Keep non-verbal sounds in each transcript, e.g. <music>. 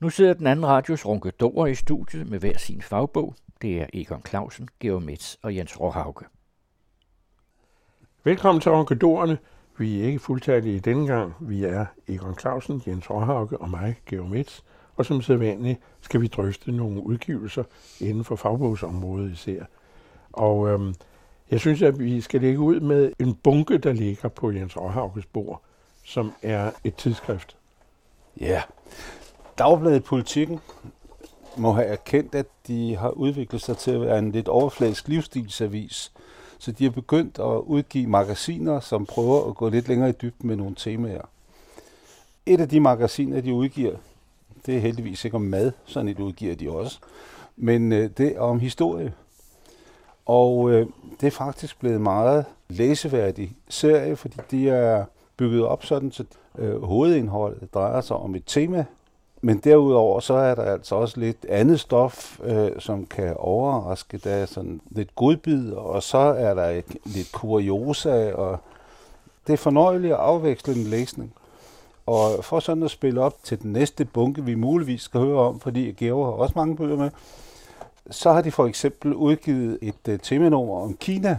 Nu sidder den anden radios ronkedorer i studiet med hver sin fagbog. Det er Egon Clausen, Georg Metz og Jens Råhauke. Velkommen til Ronkedorerne. Vi er ikke fuldtallige denne gang. Vi er Egon Clausen, Jens Råhauke og mig, Georg Metz. Og som sædvanligt skal vi drøfte nogle udgivelser inden for fagbogsområdet især. Og øhm, jeg synes, at vi skal lægge ud med en bunke, der ligger på Jens Råhaukes bord, som er et tidsskrift. Ja, Dagbladet Politikken må have erkendt, at de har udviklet sig til at være en lidt overfladisk livsstilsavis. Så de har begyndt at udgive magasiner, som prøver at gå lidt længere i dybden med nogle temaer. Et af de magasiner, de udgiver, det er heldigvis ikke om mad, sådan et udgiver de også, men øh, det er om historie. Og øh, det er faktisk blevet meget læseværdig serie, fordi de er bygget op sådan, så øh, hovedindholdet drejer sig om et tema, men derudover så er der altså også lidt andet stof, øh, som kan overraske. Der er sådan lidt godbid, og så er der et, lidt kuriosa, og det er fornøjeligt at afveksle en læsning. Og for sådan at spille op til den næste bunke, vi muligvis skal høre om, fordi Georg har også mange bøger med, så har de for eksempel udgivet et øh, uh, temanummer om Kina,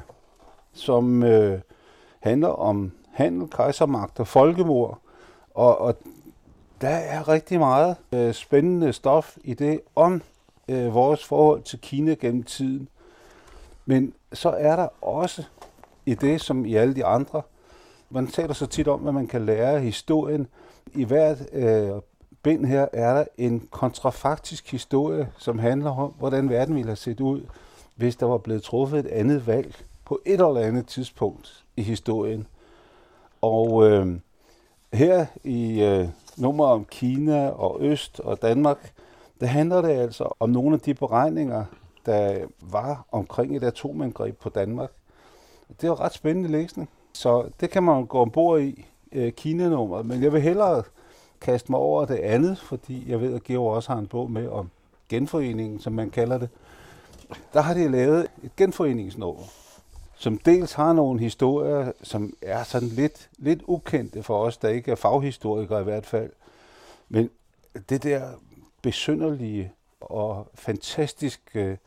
som uh, handler om handel, kejsermagt og folkemord. Og, og der er rigtig meget øh, spændende stof i det om øh, vores forhold til Kina gennem tiden. Men så er der også i det, som i alle de andre, man taler så tit om, hvad man kan lære af historien. I hvert øh, bind her er der en kontrafaktisk historie, som handler om, hvordan verden ville have set ud, hvis der var blevet truffet et andet valg på et eller andet tidspunkt i historien. Og øh, her i øh, nummer om Kina og Øst og Danmark, der handler det altså om nogle af de beregninger, der var omkring et atomangreb på Danmark. Det var ret spændende læsning, så det kan man gå ombord i øh, Kina-nummeret, men jeg vil hellere kaste mig over det andet, fordi jeg ved, at Georg også har en bog med om genforeningen, som man kalder det. Der har de lavet et genforeningsnummer, som dels har nogle historier, som er sådan lidt, lidt ukendte for os, der ikke er faghistorikere i hvert fald. Men det der besynderlige og fantastiske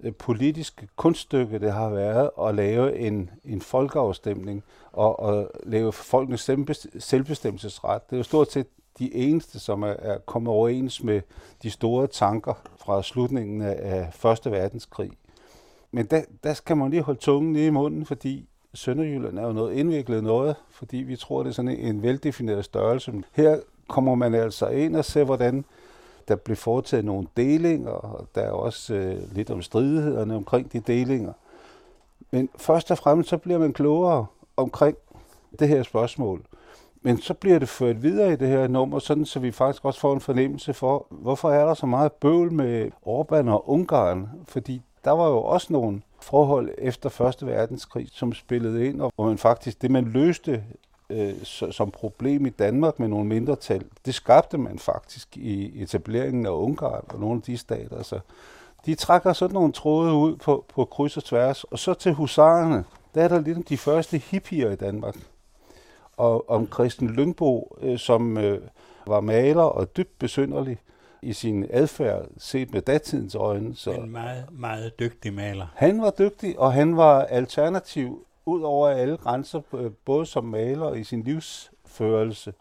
øh, politiske kunststykke, det har været at lave en, en folkeafstemning og, og lave folkenes selvbestemmelsesret. Det er jo stort set de eneste, som er, er kommet overens med de store tanker fra slutningen af Første Verdenskrig. Men der, der skal man lige holde tungen nede i munden, fordi Sønderjylland er jo noget indviklet noget, fordi vi tror, det er sådan en veldefineret størrelse. Her kommer man altså ind og ser, hvordan der bliver foretaget nogle delinger, og der er også øh, lidt om stridighederne omkring de delinger. Men først og fremmest så bliver man klogere omkring det her spørgsmål. Men så bliver det ført videre i det her nummer, sådan så vi faktisk også får en fornemmelse for, hvorfor er der så meget bøvl med Orbán og Ungarn? Fordi der var jo også nogle forhold efter Første Verdenskrig, som spillede ind, og hvor man faktisk, det man løste øh, som problem i Danmark med nogle mindretal, det skabte man faktisk i etableringen af Ungarn og nogle af de stater. Så de trækker sådan nogle tråde ud på, på kryds og tværs. Og så til husarerne, der er der lidt de første hippier i Danmark og om Christian Lyngbo, øh, som øh, var maler og dybt besynderlig i sin adfærd, set med datidens øjne. Så en meget, meget dygtig maler. Han var dygtig, og han var alternativ ud over alle grænser, både som maler og i sin livsførelse.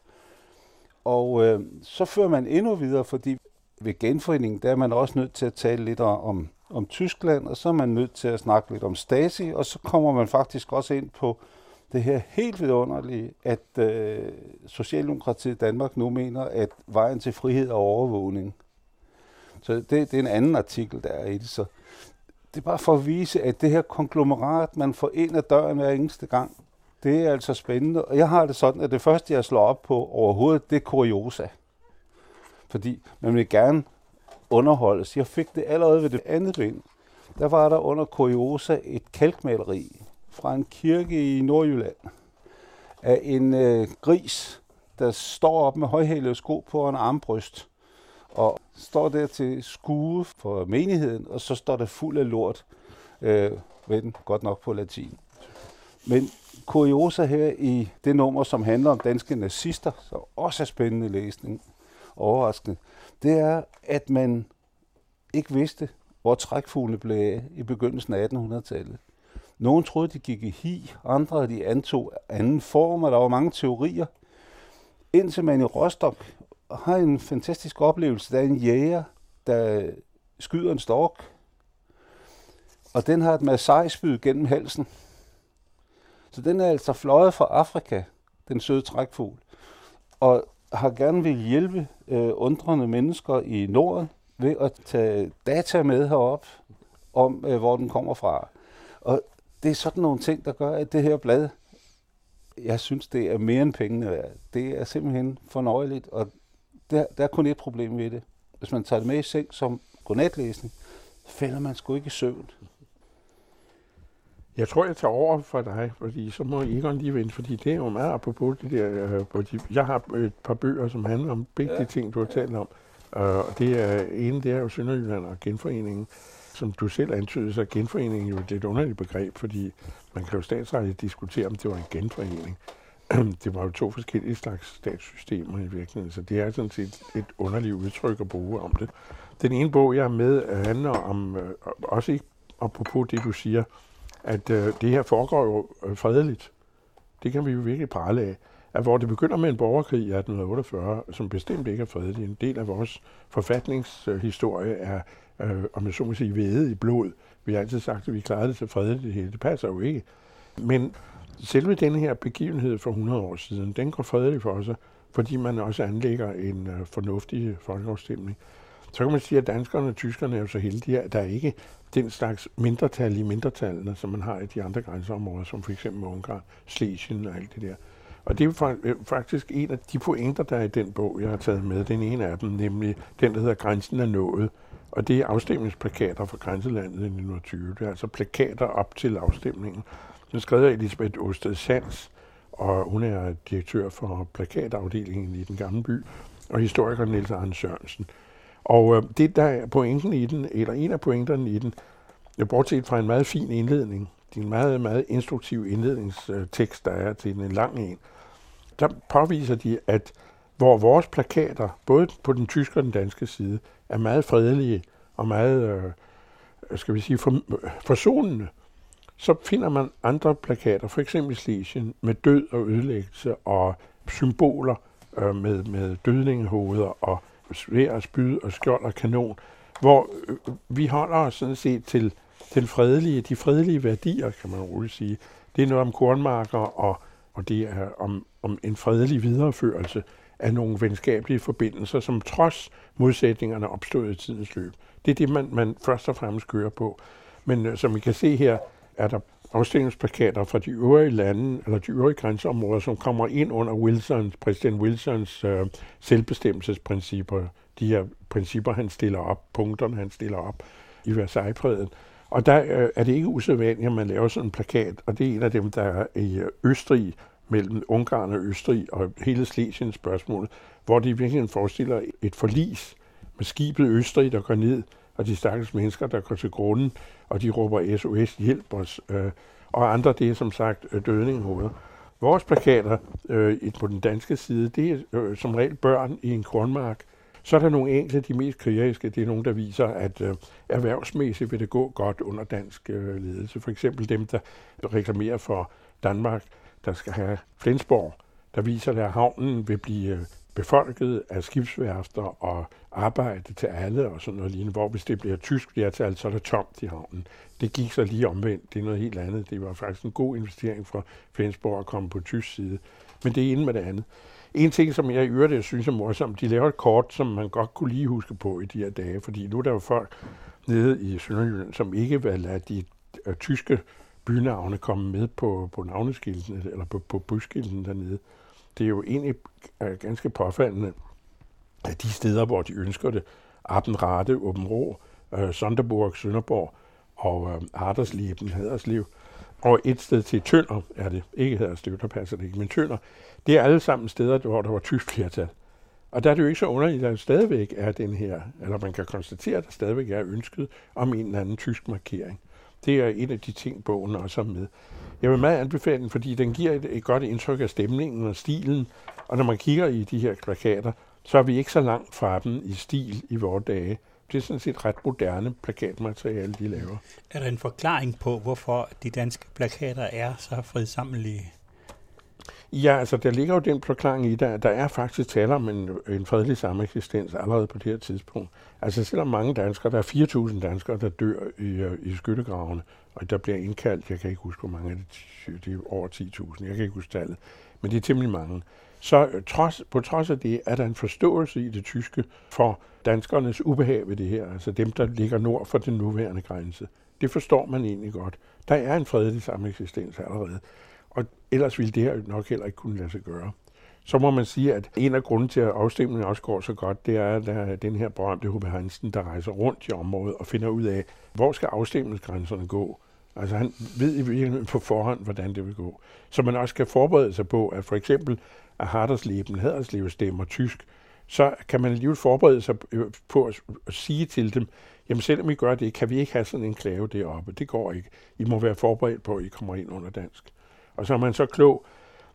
Og øh, så fører man endnu videre, fordi ved genforeningen, der er man også nødt til at tale lidt om, om Tyskland, og så er man nødt til at snakke lidt om Stasi, og så kommer man faktisk også ind på det her helt vidunderlige, at øh, Socialdemokratiet i Danmark nu mener, at vejen til frihed er overvågning. Så det, det er en anden artikel, der er i det. Så det er bare for at vise, at det her konglomerat, man får ind ad døren hver eneste gang, det er altså spændende. Og jeg har det sådan, at det første, jeg slår op på overhovedet, det er kuriosa. Fordi man vil gerne underholdes. Jeg fik det allerede ved det andet ben. Der var der under kuriosa et kalkmaleri, fra en kirke i Nordjylland af en øh, gris, der står op med højhælede sko på en armbryst og står der til skue for menigheden, og så står der fuld af lort, øh, ved den godt nok på latin. Men kuriosa her i det nummer, som handler om danske nazister, så også er spændende læsning. overraskende, det er, at man ikke vidste, hvor trækfuglene blev af i begyndelsen af 1800-tallet. Nogle troede, de gik i hi, andre de antog anden form, og der var mange teorier. Indtil man i Rostock har en fantastisk oplevelse. Der er en jæger, der skyder en stork, og den har et massagespyd gennem halsen. Så den er altså fløjet fra Afrika, den søde trækfugl, og har gerne vil hjælpe øh, undrende mennesker i Norden ved at tage data med herop om, øh, hvor den kommer fra. Og det er sådan nogle ting, der gør, at det her blad, jeg synes, det er mere end pengene værd. Det er simpelthen fornøjeligt, og der, der er kun et problem ved det. Hvis man tager det med i seng som godnatlæsning, falder man sgu ikke i søvn. Jeg tror, jeg tager over for dig, fordi så må Egon lige vente, fordi det er jo meget apropos det der, øh, fordi jeg har et par bøger, som handler om begge ja. de ting, du har talt om. Og det er, ene, det er jo Sønderjylland og genforeningen. Som du selv antydede, så er genforeningen jo et underligt begreb, fordi man kan jo statsrettigt diskutere, om det var en genforening. <clears throat> det var jo to forskellige slags statssystemer i virkeligheden, så det er sådan set et underligt udtryk at bruge om det. Den ene bog, jeg er med, handler om, øh, også ikke apropos det, du siger, at øh, det her foregår jo øh, fredeligt. Det kan vi jo virkelig prale af. At hvor det begynder med en borgerkrig i 1848, som bestemt ikke er fredelig, en del af vores forfatningshistorie er, øh, om jeg så må sige, væde i blod. Vi har altid sagt, at vi klarede det så fredeligt det hele. Det passer jo ikke. Men selve denne her begivenhed for 100 år siden, den går fredeligt for sig, fordi man også anlægger en øh, fornuftig folkeafstemning. Så kan man sige, at danskerne og tyskerne er jo så heldige, at der ikke den slags mindretal i mindretallene, som man har i de andre grænseområder, som for eksempel Ungarn, Slesien og alt det der. Og det er øh, faktisk en af de pointer, der er i den bog, jeg har taget med. Den ene af dem, nemlig den, der hedder Grænsen er nået. Og det er afstemningsplakater fra grænselandet i 1920. Det er altså plakater op til afstemningen. Den skrev af Elisabeth Osted Sands, og hun er direktør for plakatafdelingen i den gamle by, og historiker Niels Arne Sørensen. Og øh, det, der er pointen i den, eller en af pointerne i den, er bortset fra en meget fin indledning, det er en meget, meget instruktiv indledningstekst, der er til en lang en, der påviser de, at hvor vores plakater, både på den tyske og den danske side, er meget fredelige og meget, øh, skal vi sige, for, forsonende, så finder man andre plakater, for eksempel Slesien, med død og ødelæggelse og symboler øh, med, med dødningehoveder og svær og spyd og skjold og kanon, hvor øh, vi holder os sådan set til den fredelige, de fredelige værdier, kan man roligt sige. Det er noget om kornmarker, og, og det er om, om en fredelig videreførelse af nogle venskabelige forbindelser, som trods modsætningerne opstod i tidens løb. Det er det, man, man først og fremmest kører på. Men øh, som I kan se her, er der afstillingsplakater fra de øvrige lande, eller de øvrige grænseområder, som kommer ind under Wilsons, præsident Wilsons øh, selvbestemmelsesprincipper. De her principper, han stiller op, punkterne, han stiller op i Versailles-freden. Og der øh, er det ikke usædvanligt, at man laver sådan en plakat, og det er en af dem, der er i øh, Østrig, mellem Ungarn og Østrig, og hele Slesien spørgsmål, hvor de virkelig forestiller et forlis med skibet Østrig, der går ned, og de stakkels mennesker, der går til grunden, og de råber SOS, hjælp os, øh, og andre, det er som sagt øh, dødninghoveder. Vores plakater øh, på den danske side, det er øh, som regel børn i en kornmark. Så er der nogle enkelte, de mest krigeriske, det er nogle, der viser, at øh, erhvervsmæssigt vil det gå godt under dansk øh, ledelse. For eksempel dem, der reklamerer for Danmark, der skal have Flensborg, der viser, at havnen vil blive øh, befolket af skibsværfter og arbejde til alle og sådan noget lignende, hvor hvis det bliver tysk flertal, så er der tomt i havnen. Det gik så lige omvendt. Det er noget helt andet. Det var faktisk en god investering for Flensborg at komme på tysk side. Men det er ene med det andet. En ting, som jeg i øvrigt jeg synes er morsomt, de laver et kort, som man godt kunne lige huske på i de her dage, fordi nu er der jo folk nede i Sønderjylland, som ikke vil lade de uh, tyske bynavne komme med på, på navneskiltene, eller på, på busskiltene dernede. Det er jo egentlig uh, ganske påfaldende, at de steder, hvor de ønsker det, Appenrate, Åben Rå, øh, uh, Sonderburg, Sønderborg og uh, Ardersleben, Haderslev, og et sted til Tønder er det, ikke Haderslev, der passer det ikke, men Tønder, det er alle sammen steder, hvor der var tysk flertal. Og der er det jo ikke så underligt, at der stadigvæk er den her, eller man kan konstatere, at der stadigvæk er ønsket om en eller anden tysk markering. Det er en af de ting, bogen også er med. Jeg vil meget anbefale den, fordi den giver et, et godt indtryk af stemningen og stilen. Og når man kigger i de her plakater, så er vi ikke så langt fra dem i stil i vores dage. Det er sådan set ret moderne plakatmateriale, de laver. Er der en forklaring på, hvorfor de danske plakater er så fredsammelige? Ja, altså der ligger jo den forklaring i, der, der er faktisk tale om en, en fredelig sameksistens allerede på det her tidspunkt. Altså selvom mange danskere, der er 4.000 danskere, der dør i, i skyttegravene, og der bliver indkaldt, jeg kan ikke huske, hvor mange af det, det er over 10.000, jeg kan ikke huske tallet, men det er temmelig mange. Så øh, trods, på trods af det er der en forståelse i det tyske for danskernes ubehag ved det her, altså dem, der ligger nord for den nuværende grænse. Det forstår man egentlig godt. Der er en fredelig sameksistens allerede, og ellers ville det her nok heller ikke kunne lade sig gøre. Så må man sige, at en af grunden til, at afstemningen også går så godt, det er, at der er den her berømte Hubbe Hansen, der rejser rundt i området og finder ud af, hvor skal afstemningsgrænserne gå. Altså han ved i virkeligheden på forhånd, hvordan det vil gå. Så man også skal forberede sig på, at for eksempel at Hardersleben, Haderslev stemmer tysk, så kan man alligevel forberede sig øh, på at sige til dem, jamen selvom I gør det, kan vi ikke have sådan en klave deroppe. Det går ikke. I må være forberedt på, at I kommer ind under dansk. Og så er man så klog,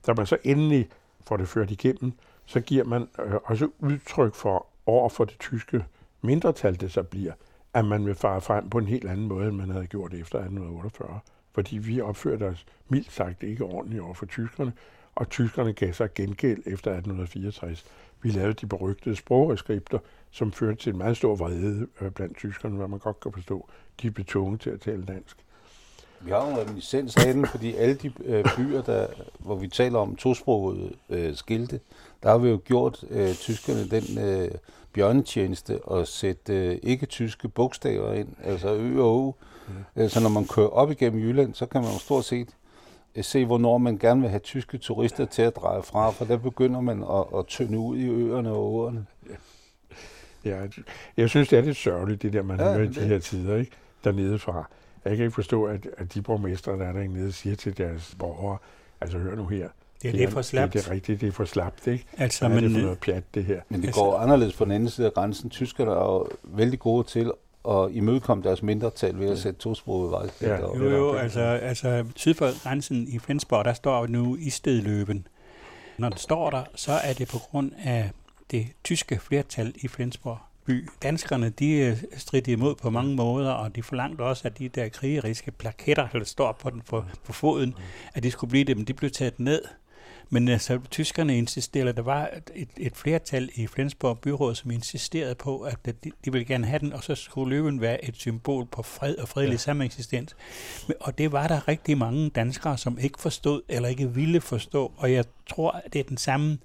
da man så endelig får det ført igennem, så giver man øh, også udtryk for over for det tyske mindretal, det så bliver, at man vil fare frem på en helt anden måde, end man havde gjort efter 1848. Fordi vi opførte os mildt sagt ikke ordentligt over for tyskerne, og tyskerne gav sig gengæld efter 1864. Vi lavede de berygtede sprogreskripter, som førte til en meget stor vrede øh, blandt tyskerne, hvad man godt kan forstå. De blev tvunget til at tale dansk. Vi har jo en licens af den, fordi alle de øh, byer, der, hvor vi taler om tosproget øh, skilte, der har vi jo gjort øh, tyskerne den øh, bjørnetjeneste og sætte øh, ikke-tyske bogstaver ind, altså ø og o. Mm. Så når man kører op igennem Jylland, så kan man jo stort set øh, se, hvornår man gerne vil have tyske turister til at dreje fra, for der begynder man at, at tynde ud i øerne og åerne. Ja, jeg synes, det er lidt sørgeligt, det der, man ja, hører i de her tider, ikke? dernede fra. Jeg kan ikke forstå, at, at de borgmestre, der er dernede, siger til deres borgere, altså hør nu her, det er, det er for slapt. Det, det er rigtigt, det er for slapt, ikke? Altså, Hvad men, er det for noget pjat, det her? Men det går altså, anderledes på den anden side af grænsen. Tyskerne er jo vældig gode til at imødekomme deres mindretal ved at sætte tosproget vej. Ja, jo, jo, altså, altså syd for grænsen i Flensborg, der står nu i stedløben. Når det står der, så er det på grund af det tyske flertal i Flensborg by. Danskerne, de øh, stridte imod på mange måder, og de forlangte også, at de der krigeriske plaketter, der står på, den, på, på foden, at de skulle blive det, men de blev taget ned. Men altså, tyskerne insisterede, der var et, et flertal i Flensborg byråd, som insisterede på, at de, de ville gerne have den, og så skulle løven være et symbol på fred og fredelig ja. sameksistens. Og det var der rigtig mange danskere, som ikke forstod eller ikke ville forstå, og jeg tror, det er den samme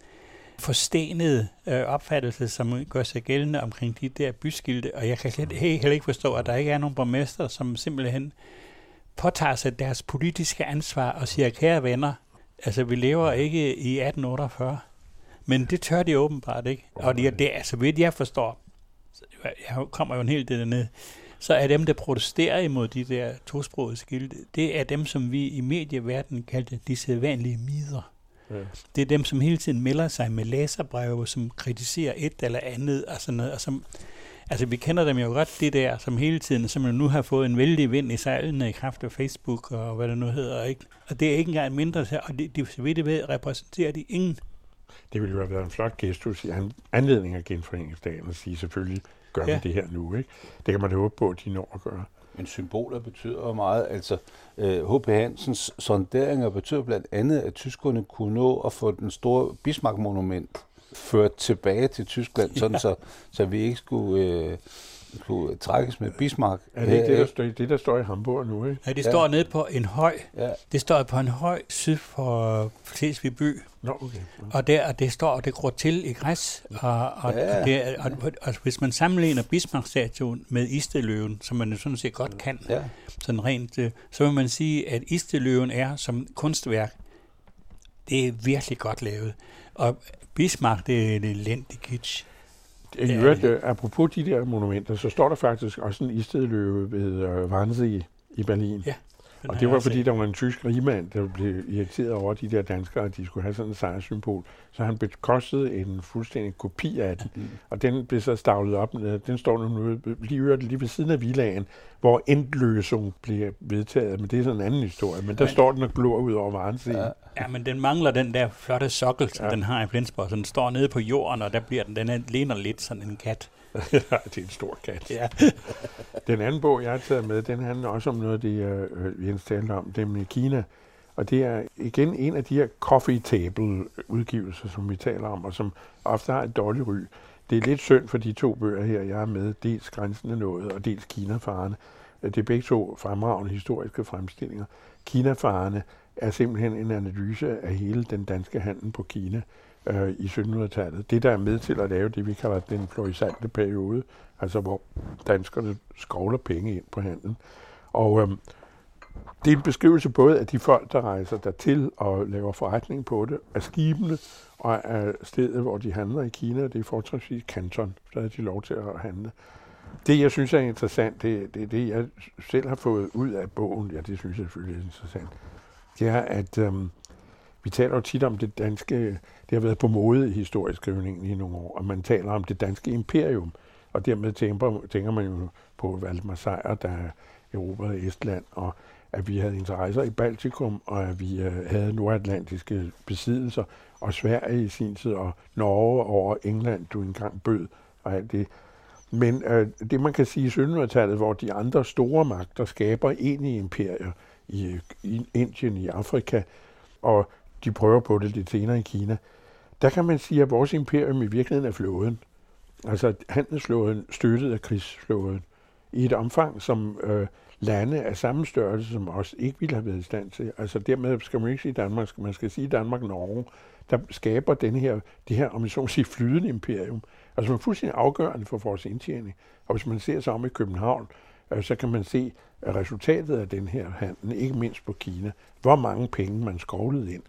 forstenede øh, opfattelse, som gør sig gældende omkring de der byskilte, og jeg kan slet heller ikke forstå, at der ikke er nogen borgmester, som simpelthen påtager sig deres politiske ansvar og siger, kære venner, altså vi lever ikke i 1848, men det tør de åbenbart ikke. Og det, det altså vidt jeg forstår, jeg kommer jo en hel del dernede, så er dem, der protesterer imod de der tosprogede skilte, det er dem, som vi i medieverdenen kaldte de sædvanlige mider. Ja. Det er dem, som hele tiden melder sig med læserbreve, som kritiserer et eller andet, og sådan noget, og som, altså vi kender dem jo godt, det der, som hele tiden, som nu har fået en vældig vind i sejlene i kraft af Facebook og hvad det nu hedder, ikke? Og det er ikke engang mindre, og det, de, så vidt det ved, repræsenterer de ingen. Det ville jo have været en flot gestus i anledning af genforeningsdagen at sige, selvfølgelig gør ja. vi det her nu, ikke? Det kan man da håbe på, at de når at gøre. Men symboler betyder meget. Altså, H.P. Øh, Hansens sonderinger betyder blandt andet, at tyskerne kunne nå at få den store Bismarck-monument ført tilbage til Tyskland, <laughs> ja. sådan så, så vi ikke skulle... Øh, kunne trækkes med Bismarck. Er det ikke det, der, står, det, der står i Hamburg nu, ikke? Nej, det står ja. nede på en høj. Ja. Det står på en høj syd for Slesvig by. Nå, okay. Og, der, og det står, og det gror til i græs. Og, og, ja. og, det, og, og, og, hvis man sammenligner Bismarck-statuen med Isteløven, som man jo sådan set godt kan, ja. sådan rent, øh, så vil man sige, at Isteløven er som kunstværk, det er virkelig godt lavet. Og Bismarck, det er en elendig kitsch. I øvrigt, uh, apropos de der monumenter, så står der faktisk også en istedløve ved uh, Wannsee i Berlin. Ja. Den Og det var fordi, set. der var en tysk rigmand, der blev irriteret over de der danskere, at de skulle have sådan et sejrsymbol. Så han bekostede en fuldstændig kopi af den, Mm. og den blev så stavlet op. øh, Den står nu lige, lige ved siden af villagen, hvor endløsung bliver vedtaget. Men det er sådan en anden historie. Men der Men- står den og glor ud over varen Ja. Ja, men den mangler den der flotte sokkel, som Ja. den har i Flensborg. Så den står nede på jorden, og der bliver den, den er, ligner lidt sådan en kat. <laughs> ja, det er en stor kat. Ja. <laughs> Den anden bog, jeg har taget med, den handler også om noget af det, øh, Jens talte om, nemlig Kina. Og det er igen en af de her coffee table udgivelser, som vi taler om, og som ofte har et dårligt ry. Det er lidt synd for de to bøger her, jeg er med, dels Grænsen er nået, og dels Kinafarerne. Det er begge to fremragende historiske fremstillinger. Kinafarerne er simpelthen en analyse af hele den danske handel på Kina øh, i 1700-tallet. Det, der er med til at lave det, vi kalder den florisante periode, altså hvor danskerne skovler penge ind på handel. Og øhm, det er en beskrivelse både af de folk, der rejser dertil og laver forretning på det, af skibene og af stedet, hvor de handler i Kina. Det er fortrinsvis Canton, der er de lov til at handle. Det, jeg synes er interessant, det, det det, jeg selv har fået ud af bogen. Ja, det synes jeg selvfølgelig er interessant. Det er, at øhm, vi taler jo tit om det danske, det har været på mode i historieskrivningen i nogle år, og man taler om det danske imperium, og dermed tænker, tænker man jo på Valdemar Sejr, der erobrede Estland, og at vi havde interesser i Baltikum, og at vi øh, havde nordatlantiske besiddelser, og Sverige i sin tid, og Norge over England, du engang bød, og alt det. Men øh, det, man kan sige i 1700-tallet, hvor de andre store magter skaber egentlige imperier i, i Indien, i Afrika, og de prøver på det lidt senere i Kina, der kan man sige, at vores imperium i virkeligheden er flåden. Altså handelsflåden støttet af krigsflåden i et omfang, som øh, lande af samme størrelse som os ikke ville have været i stand til. Altså dermed skal man ikke sige Danmark, man skal sige Danmark-Norge, der skaber den her, det her, om jeg så må sige, flydende imperium, altså man er fuldstændig afgørende for vores indtjening. Og hvis man ser sig om i København, øh, så kan man se at resultatet af den her handel, ikke mindst på Kina, hvor mange penge man skovlede ind.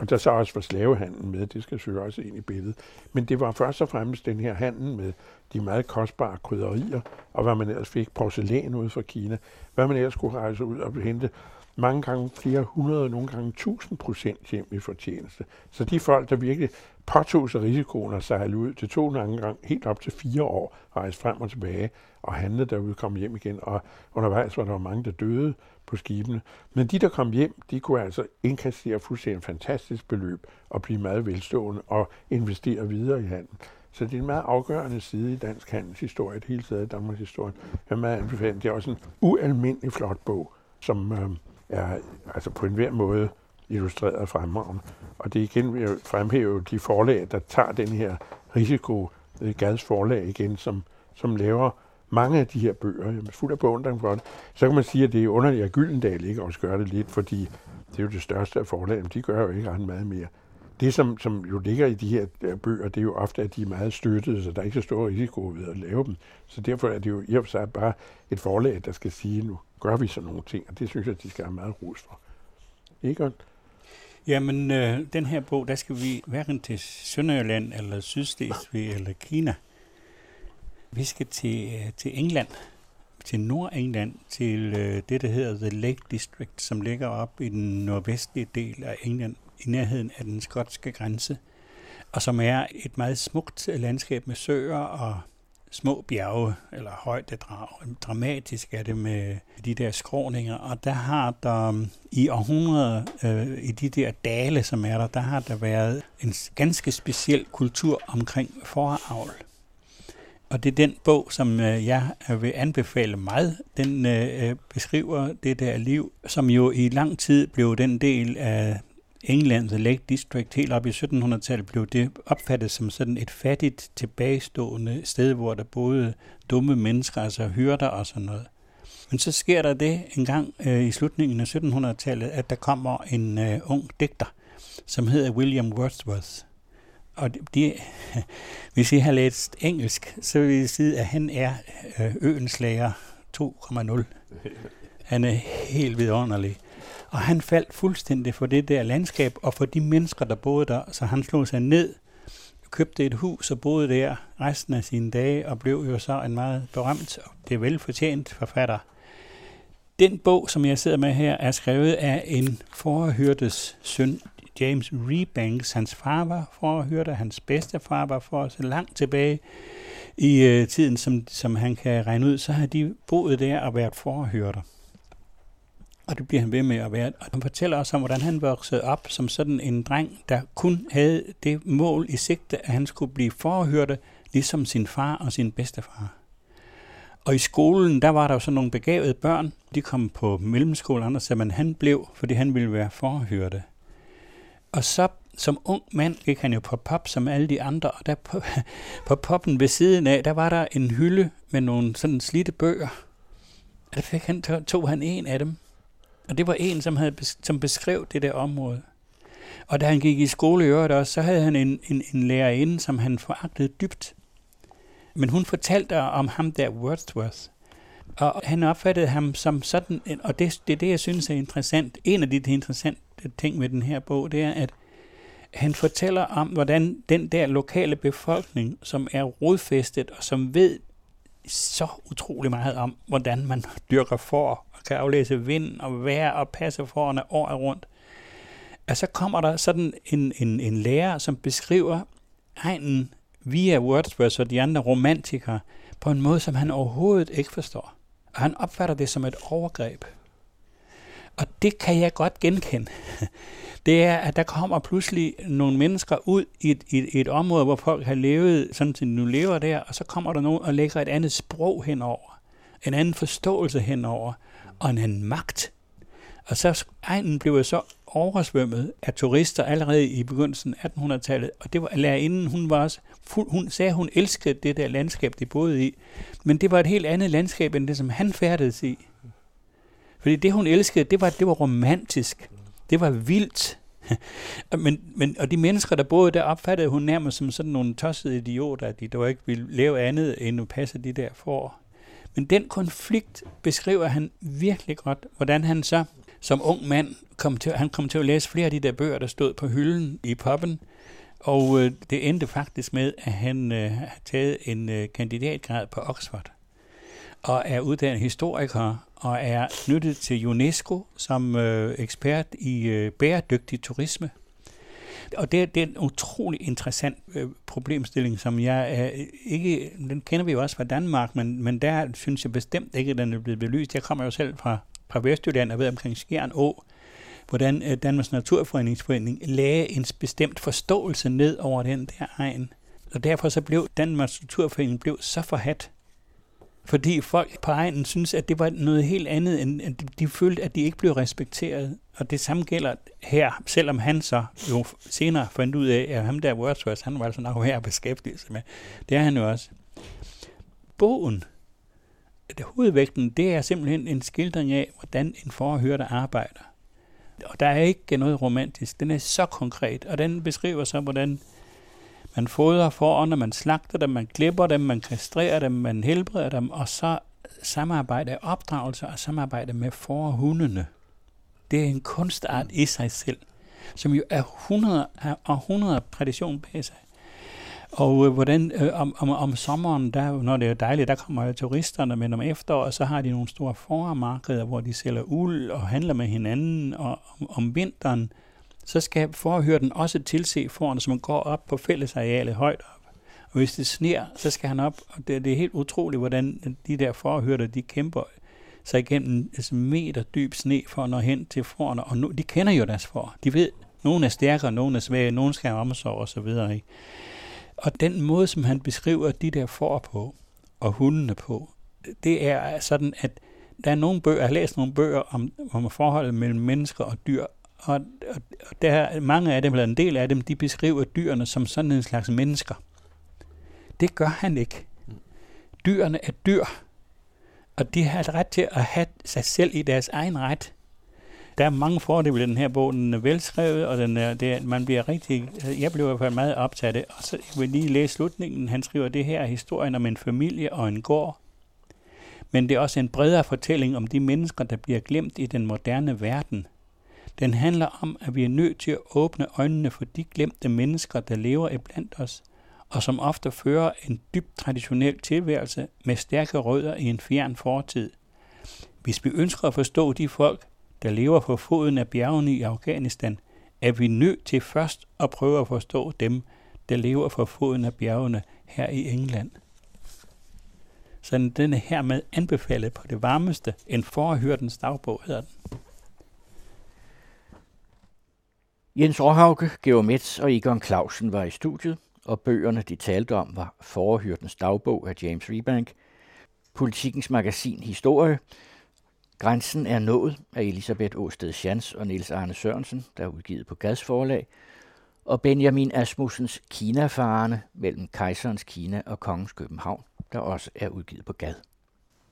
Og der så også var slavehandlen med, det skal selvfølgelig også ind i billedet. Men det var først og fremmest den her handel med de meget kostbare krydderier, og hvad man ellers fik porcelæn ud fra Kina, hvad man ellers skulle rejse ud og hente mange gange flere hundrede, nogle gange tusind procent hjem i fortjeneste. Så de folk, der virkelig påtog sig risikoen og sejlede ud, det tog nogle gange helt op til fire år, rejse frem og tilbage og handle derude, kom hjem igen, og undervejs var der mange, der døde på skibene. Men de, der kom hjem, de kunne altså indkassere fuldstændig fantastisk beløb og blive meget velstående og investere videre i handel. Så det er en meget afgørende side i dansk handelshistorie, det hele taget i Danmarks historie. Jeg vil meget anbefale. Det er også en ualmindelig flot bog, som øh, er altså på enhver måde illustreret fremragende. Og det er igen vil jeg fremhæve de forlag, der tager den her risiko, øh, Gads forlag igen, som, som laver mange af de her bøger. Jeg er fuld af beundring for det. Så kan man sige, at det er underligt, at Gyldendal ikke også gør det lidt, fordi det er jo det største af forlagene. De gør jo ikke ret meget mere. Det, som, som jo ligger i de her øh, bøger, det er jo ofte, at de er meget støttede, så der er ikke så stor risiko ved at lave dem. Så derfor er det jo i og for sig bare et forlag, der skal sige, nu gør vi sådan nogle ting, og det synes jeg, de skal have meget ros for. Ikke? Jamen, øh, den her bog, der skal vi hverken til Sønderjylland, eller Sydslesvig, eller Kina. Vi skal til, øh, til England, til Nordengland, til øh, det, der hedder The Lake District, som ligger op i den nordvestlige del af England, i nærheden af den skotske grænse, og som er et meget smukt øh, landskab med søer og små bjerge, eller højdedrag. Dramatisk er det med de der skråninger, og der har der mm, i århundreder, øh, i de der dale, som er der, der har der været en ganske speciel kultur omkring foravl. Og det er den bog, som øh, jeg øh, vil anbefale meget. Den øh, øh, beskriver det der liv, som jo i lang tid blev den del af England, The Lake District, helt op i 1700-tallet, blev det opfattet som sådan et fattigt, tilbagestående sted, hvor der boede dumme mennesker, altså hyrder og sådan noget. Men så sker der det en gang øh, i slutningen af 1700-tallet, at der kommer en øh, ung digter, som hedder William Wordsworth. Og det, <laughs> hvis I har læst engelsk, så vil I sige, at han er øh, øens lærer 2,0. Han er helt vidunderlig. Og han faldt fuldstændig for det der landskab og for de mennesker, der boede der. Så han slog sig ned, købte et hus og boede der resten af sine dage og blev jo så en meget berømt og det er velfortjent forfatter. Den bog, som jeg sidder med her, er skrevet af en forhørtes søn, James Rebanks. Hans far var forhørte, hans bedstefar var for så langt tilbage i øh, tiden, som, som han kan regne ud, så har de boet der og været forhørter. Og det bliver han ved med at være. Og han fortæller også om, hvordan han voksede op som sådan en dreng, der kun havde det mål i sigte, at han skulle blive forhørte, ligesom sin far og sin bedstefar. Og i skolen, der var der jo sådan nogle begavede børn. De kom på mellemskole, andre sagde man, han blev, fordi han ville være forhørte. Og så som ung mand gik han jo på pop som alle de andre, og der på, <laughs> på poppen ved siden af, der var der en hylde med nogle sådan slidte bøger. Og der fik han, tog han en af dem. Og det var en, som, havde, som beskrev det der område. Og da han gik i skole i øvrigt også, så havde han en, en, en lærerinde, som han foragtede dybt. Men hun fortalte om ham der Wordsworth. Og han opfattede ham som sådan, og det, det er det, jeg synes er interessant. En af de interessante ting med den her bog, det er, at han fortæller om, hvordan den der lokale befolkning, som er rodfæstet og som ved så utrolig meget om, hvordan man <laughs> dyrker for og kan aflæse vind og vejr og passe forerne året rundt, Og så kommer der sådan en, en, en lærer, som beskriver egnen via Wordsworth og de andre romantikere på en måde, som han overhovedet ikke forstår. Og han opfatter det som et overgreb. Og det kan jeg godt genkende. <laughs> Det er, at der kommer pludselig nogle mennesker ud i et, i et område, hvor folk har levet, sådan som nu lever der, og så kommer der nogen og lægger et andet sprog henover, en anden forståelse henover, og en anden magt. Og så egnen blev så oversvømmet af turister allerede i begyndelsen af 1800-tallet, og det var lærerinden, hun var også, fuld, hun sagde, hun elskede det der landskab, de boede i, men det var et helt andet landskab, end det, som han færdedes i. Fordi det, hun elskede, det var, det var romantisk. Det var vildt. <laughs> men, men, og de mennesker, der boede der, opfattede hun nærmest som sådan nogle tossede idioter, at de dog ikke ville lave andet end at passe de der for. Men den konflikt beskriver han virkelig godt, hvordan han så som ung mand kom til, han kom til at læse flere af de der bøger, der stod på hylden i poppen, og øh, det endte faktisk med, at han øh, har taget en øh, kandidatgrad på Oxford og er uddannet historiker og er knyttet til UNESCO som øh, ekspert i øh, bæredygtig turisme. Og det, det er en utrolig interessant øh, problemstilling, som jeg øh, ikke, den kender vi jo også fra Danmark, men, men der synes jeg bestemt ikke, at den er blevet belyst. Jeg kommer jo selv fra, fra Vestjylland og ved omkring Skjern Å, hvordan øh, Danmarks Naturfredningsforening lagde en bestemt forståelse ned over den der egen. Og derfor så blev Danmarks Naturforening blev så forhat, fordi folk på egen synes, at det var noget helt andet, end at de følte, at de ikke blev respekteret. Og det samme gælder her, selvom han så jo senere fandt ud af, at ham der Wordsworth, han var altså nok her at beskæftige sig med. Det er han jo også. Bogen, det hovedvægten, det er simpelthen en skildring af, hvordan en forhørte arbejder. Og der er ikke noget romantisk. Den er så konkret, og den beskriver så, hvordan man fodrer foran, man slagter dem, man klipper dem, man kastrerer dem, man helbreder dem, og så samarbejde opdragelse og samarbejde med forhundene. Det er en kunstart i sig selv, som jo er 100 og 100 tradition bag sig. Og øh, hvordan øh, om, om, om sommeren, der, når det er dejligt, der kommer jo turisterne, men om efteråret, så har de nogle store formarkeder, hvor de sælger uld og handler med hinanden, og om, om vinteren, så skal forhørten også tilse foran, som går op på fællesarealet højt op. Og hvis det sner, så skal han op, og det, det er helt utroligt, hvordan de der forhørter, de kæmper sig igennem altså meter dyb sne for at nå hen til forerne. Og nu, de kender jo deres for. De ved, nogen er stærkere, nogen er svage, nogen skal omsorg og så videre. Ikke? Og den måde, som han beskriver de der får på, og hundene på, det er sådan, at der er nogle bøger, jeg har læst nogle bøger om, om forholdet mellem mennesker og dyr, og, og, der, mange af dem, eller en del af dem, de beskriver dyrene som sådan en slags mennesker. Det gør han ikke. Dyrene er dyr, og de har ret til at have sig selv i deres egen ret. Der er mange fordele ved den her bog. Den er velskrevet, og den er, det er, man bliver rigtig... Jeg blev i hvert fald meget optaget af det. Og så jeg vil lige læse slutningen. Han skriver, det her er historien om en familie og en gård. Men det er også en bredere fortælling om de mennesker, der bliver glemt i den moderne verden – den handler om, at vi er nødt til at åbne øjnene for de glemte mennesker, der lever iblandt os, og som ofte fører en dybt traditionel tilværelse med stærke rødder i en fjern fortid. Hvis vi ønsker at forstå de folk, der lever på foden af bjergene i Afghanistan, er vi nødt til først at prøve at forstå dem, der lever på foden af bjergene her i England. Så den er hermed anbefalet på det varmeste. En forhørtens dagbog hedder den. Jens Råhauke, Georg Metz og Egon Clausen var i studiet, og bøgerne, de talte om, var Forhyrdens dagbog af James Rebank, Politikens magasin Historie, Grænsen er nået af Elisabeth Åsted Schans og Niels Arne Sørensen, der er udgivet på Gads forlag, og Benjamin Asmussens Kinafarerne mellem kejserens Kina og kongens København, der også er udgivet på Gad.